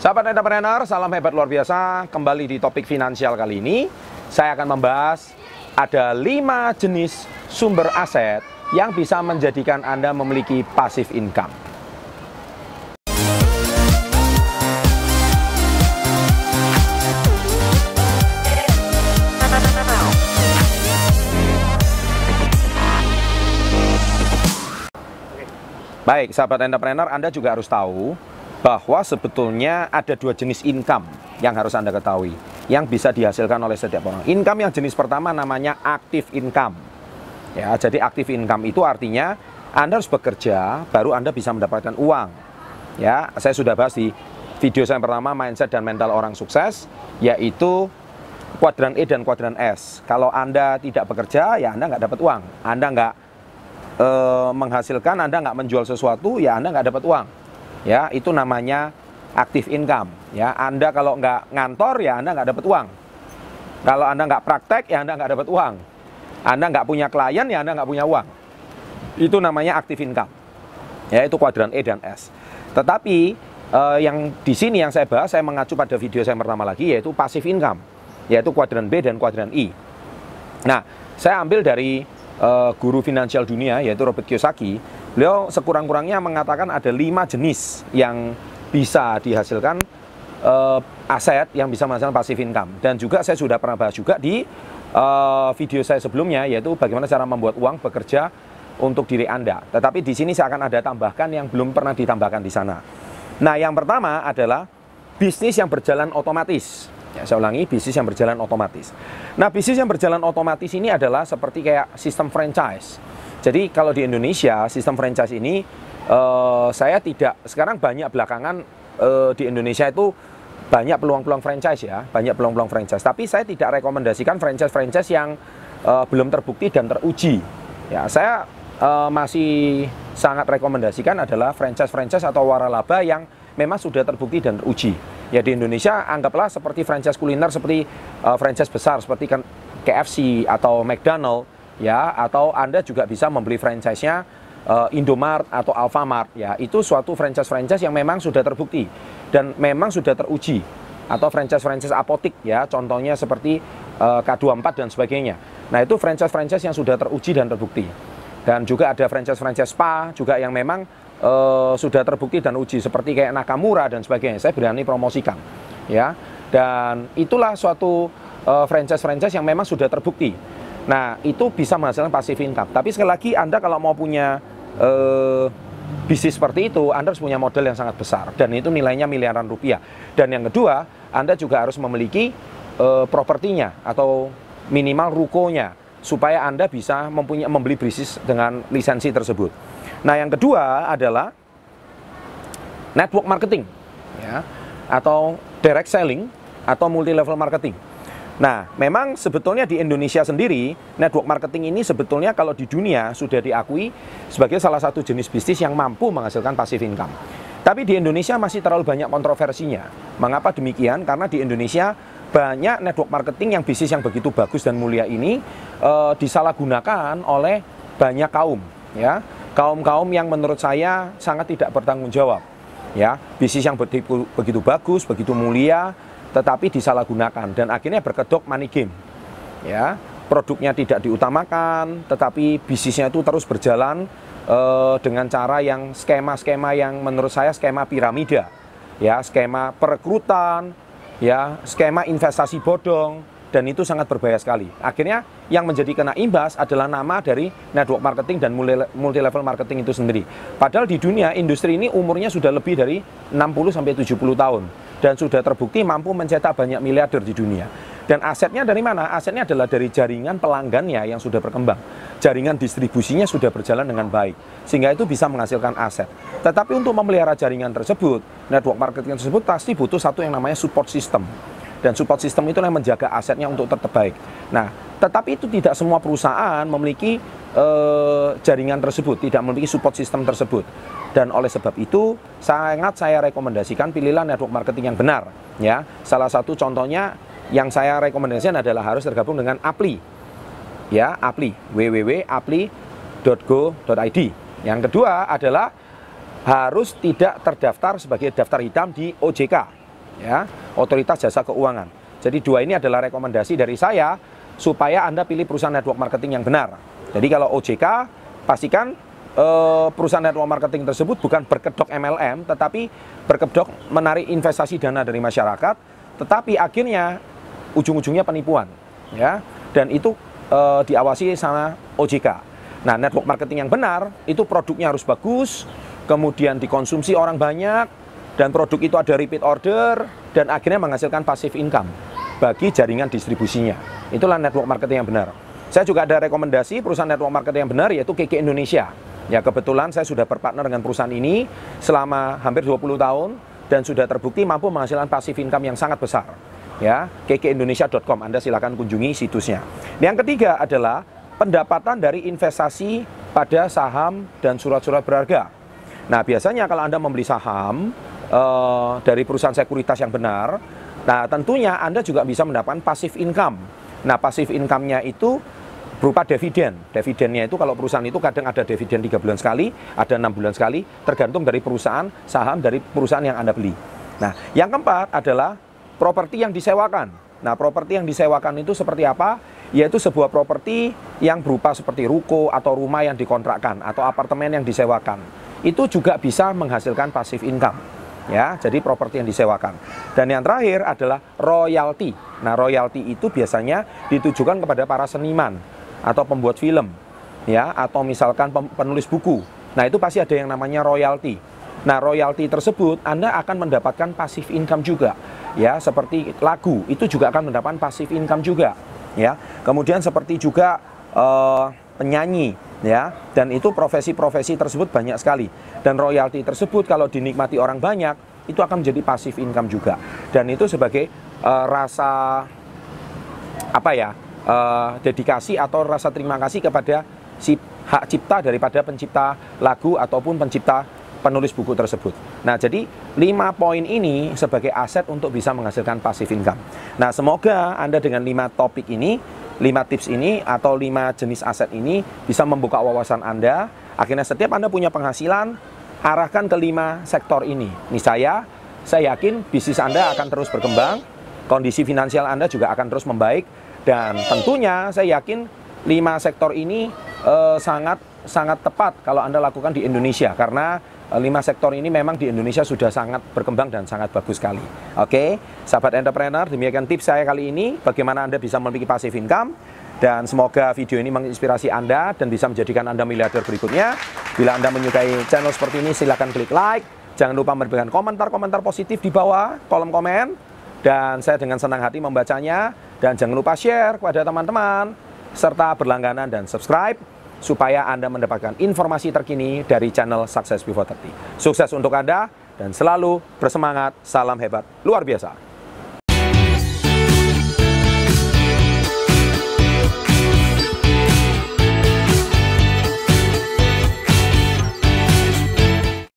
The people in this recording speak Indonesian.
Sahabat entrepreneur, salam hebat luar biasa. Kembali di topik finansial kali ini, saya akan membahas ada lima jenis sumber aset yang bisa menjadikan Anda memiliki passive income. Baik, sahabat entrepreneur, Anda juga harus tahu bahwa sebetulnya ada dua jenis income yang harus Anda ketahui yang bisa dihasilkan oleh setiap orang. Income yang jenis pertama namanya active income. Ya, jadi active income itu artinya Anda harus bekerja baru Anda bisa mendapatkan uang. Ya, saya sudah bahas di video saya yang pertama mindset dan mental orang sukses yaitu kuadran E dan kuadran S. Kalau Anda tidak bekerja ya Anda nggak dapat uang. Anda nggak e, menghasilkan, Anda nggak menjual sesuatu ya Anda nggak dapat uang ya itu namanya aktif income. Ya Anda kalau nggak ngantor ya Anda nggak dapat uang. Kalau Anda nggak praktek ya Anda nggak dapat uang. Anda nggak punya klien ya Anda nggak punya uang. Itu namanya aktif income. Ya itu kuadran E dan S. Tetapi eh, yang di sini yang saya bahas saya mengacu pada video saya pertama lagi yaitu passive income yaitu kuadran B dan kuadran I. Nah saya ambil dari eh, guru finansial dunia yaitu Robert Kiyosaki Beliau sekurang-kurangnya mengatakan ada lima jenis yang bisa dihasilkan uh, aset yang bisa menghasilkan passive income. Dan juga saya sudah pernah bahas juga di uh, video saya sebelumnya, yaitu bagaimana cara membuat uang bekerja untuk diri Anda. Tetapi di sini saya akan ada tambahkan yang belum pernah ditambahkan di sana. Nah, yang pertama adalah bisnis yang berjalan otomatis. Ya, saya ulangi, bisnis yang berjalan otomatis. Nah, bisnis yang berjalan otomatis ini adalah seperti kayak sistem franchise. Jadi kalau di Indonesia sistem franchise ini uh, saya tidak sekarang banyak belakangan uh, di Indonesia itu banyak peluang-peluang franchise ya, banyak peluang-peluang franchise. Tapi saya tidak rekomendasikan franchise-franchise yang uh, belum terbukti dan teruji. Ya, saya uh, masih sangat rekomendasikan adalah franchise-franchise atau waralaba yang memang sudah terbukti dan teruji. Ya di Indonesia anggaplah seperti franchise kuliner seperti uh, franchise besar seperti kan KFC atau McDonald ya atau Anda juga bisa membeli franchise-nya uh, Indomart atau Alfamart ya. Itu suatu franchise-franchise yang memang sudah terbukti dan memang sudah teruji atau franchise-franchise apotik ya. Contohnya seperti uh, K24 dan sebagainya. Nah itu franchise-franchise yang sudah teruji dan terbukti. Dan juga ada franchise-franchise spa juga yang memang uh, sudah terbukti dan uji seperti kayak Nakamura dan sebagainya. Saya berani promosikan ya. Dan itulah suatu franchise-franchise yang memang sudah terbukti Nah, itu bisa menghasilkan passive income. Tapi sekali lagi Anda kalau mau punya eh, bisnis seperti itu, Anda harus punya modal yang sangat besar dan itu nilainya miliaran rupiah. Dan yang kedua, Anda juga harus memiliki eh, propertinya atau minimal rukonya supaya Anda bisa mempunyai membeli bisnis dengan lisensi tersebut. Nah, yang kedua adalah network marketing ya atau direct selling atau multi level marketing. Nah, memang sebetulnya di Indonesia sendiri, network marketing ini sebetulnya kalau di dunia sudah diakui sebagai salah satu jenis bisnis yang mampu menghasilkan passive income. Tapi di Indonesia masih terlalu banyak kontroversinya. Mengapa demikian? Karena di Indonesia banyak network marketing yang bisnis yang begitu bagus dan mulia ini e, disalahgunakan oleh banyak kaum, ya kaum-kaum yang menurut saya sangat tidak bertanggung jawab. Ya, bisnis yang begitu, begitu bagus, begitu mulia, tetapi disalahgunakan dan akhirnya berkedok money game. Ya, produknya tidak diutamakan, tetapi bisnisnya itu terus berjalan eh, dengan cara yang skema-skema yang menurut saya skema piramida. Ya, skema perekrutan, ya, skema investasi bodong dan itu sangat berbahaya sekali. Akhirnya yang menjadi kena imbas adalah nama dari network marketing dan multi level marketing itu sendiri. Padahal di dunia industri ini umurnya sudah lebih dari 60 sampai 70 tahun dan sudah terbukti mampu mencetak banyak miliarder di dunia. Dan asetnya dari mana? Asetnya adalah dari jaringan pelanggannya yang sudah berkembang. Jaringan distribusinya sudah berjalan dengan baik. Sehingga itu bisa menghasilkan aset. Tetapi untuk memelihara jaringan tersebut, network marketing tersebut pasti butuh satu yang namanya support system. Dan support system itu yang menjaga asetnya untuk tetap baik. Nah, tetapi itu tidak semua perusahaan memiliki eh, jaringan tersebut, tidak memiliki support system tersebut. Dan oleh sebab itu sangat saya rekomendasikan pilihlah network marketing yang benar. Ya, salah satu contohnya yang saya rekomendasikan adalah harus tergabung dengan Apli. Ya, Apli www.apli.go.id. Yang kedua adalah harus tidak terdaftar sebagai daftar hitam di OJK. ya, otoritas jasa keuangan. Jadi dua ini adalah rekomendasi dari saya supaya Anda pilih perusahaan network marketing yang benar. Jadi kalau OJK pastikan eh, perusahaan network marketing tersebut bukan berkedok MLM tetapi berkedok menarik investasi dana dari masyarakat, tetapi akhirnya ujung-ujungnya penipuan, ya. Dan itu eh, diawasi sama OJK. Nah, network marketing yang benar itu produknya harus bagus, kemudian dikonsumsi orang banyak, dan produk itu ada repeat order, dan akhirnya menghasilkan passive income bagi jaringan distribusinya. Itulah network marketing yang benar. Saya juga ada rekomendasi perusahaan network marketing yang benar yaitu KK Indonesia. Ya kebetulan saya sudah berpartner dengan perusahaan ini selama hampir 20 tahun dan sudah terbukti mampu menghasilkan passive income yang sangat besar. Ya, kkindonesia.com Anda silakan kunjungi situsnya. Yang ketiga adalah pendapatan dari investasi pada saham dan surat-surat berharga. Nah, biasanya kalau Anda membeli saham uh, dari perusahaan sekuritas yang benar, nah tentunya Anda juga bisa mendapatkan passive income. Nah, passive income-nya itu berupa dividen. Dividennya itu kalau perusahaan itu kadang ada dividen 3 bulan sekali, ada enam bulan sekali, tergantung dari perusahaan saham dari perusahaan yang Anda beli. Nah, yang keempat adalah properti yang disewakan. Nah, properti yang disewakan itu seperti apa? yaitu sebuah properti yang berupa seperti ruko atau rumah yang dikontrakkan atau apartemen yang disewakan. Itu juga bisa menghasilkan passive income. Ya, jadi properti yang disewakan. Dan yang terakhir adalah royalti. Nah, royalti itu biasanya ditujukan kepada para seniman atau pembuat film, ya, atau misalkan penulis buku. Nah, itu pasti ada yang namanya royalti. Nah, royalti tersebut Anda akan mendapatkan passive income juga. Ya, seperti lagu, itu juga akan mendapatkan passive income juga ya. Kemudian seperti juga uh, penyanyi ya dan itu profesi-profesi tersebut banyak sekali dan royalti tersebut kalau dinikmati orang banyak itu akan menjadi pasif income juga dan itu sebagai uh, rasa apa ya uh, dedikasi atau rasa terima kasih kepada si hak cipta daripada pencipta lagu ataupun pencipta penulis buku tersebut. Nah, jadi lima poin ini sebagai aset untuk bisa menghasilkan passive income. Nah, semoga Anda dengan lima topik ini, lima tips ini atau lima jenis aset ini bisa membuka wawasan Anda. Akhirnya setiap Anda punya penghasilan, arahkan ke lima sektor ini. Nih saya, saya yakin bisnis Anda akan terus berkembang, kondisi finansial Anda juga akan terus membaik, dan tentunya saya yakin lima sektor ini eh, sangat sangat tepat kalau Anda lakukan di Indonesia karena Eh, lima sektor ini memang di Indonesia sudah sangat berkembang dan sangat bagus sekali. Oke, sahabat entrepreneur, demikian tips saya kali ini bagaimana Anda bisa memiliki passive income dan semoga video ini menginspirasi Anda dan bisa menjadikan Anda miliarder berikutnya. Bila Anda menyukai channel seperti ini, silahkan klik like. Jangan lupa memberikan komentar-komentar positif di bawah kolom komen. Dan saya dengan senang hati membacanya. Dan jangan lupa share kepada teman-teman. Serta berlangganan dan subscribe supaya Anda mendapatkan informasi terkini dari channel Success Before 30. Sukses untuk Anda dan selalu bersemangat. Salam hebat luar biasa.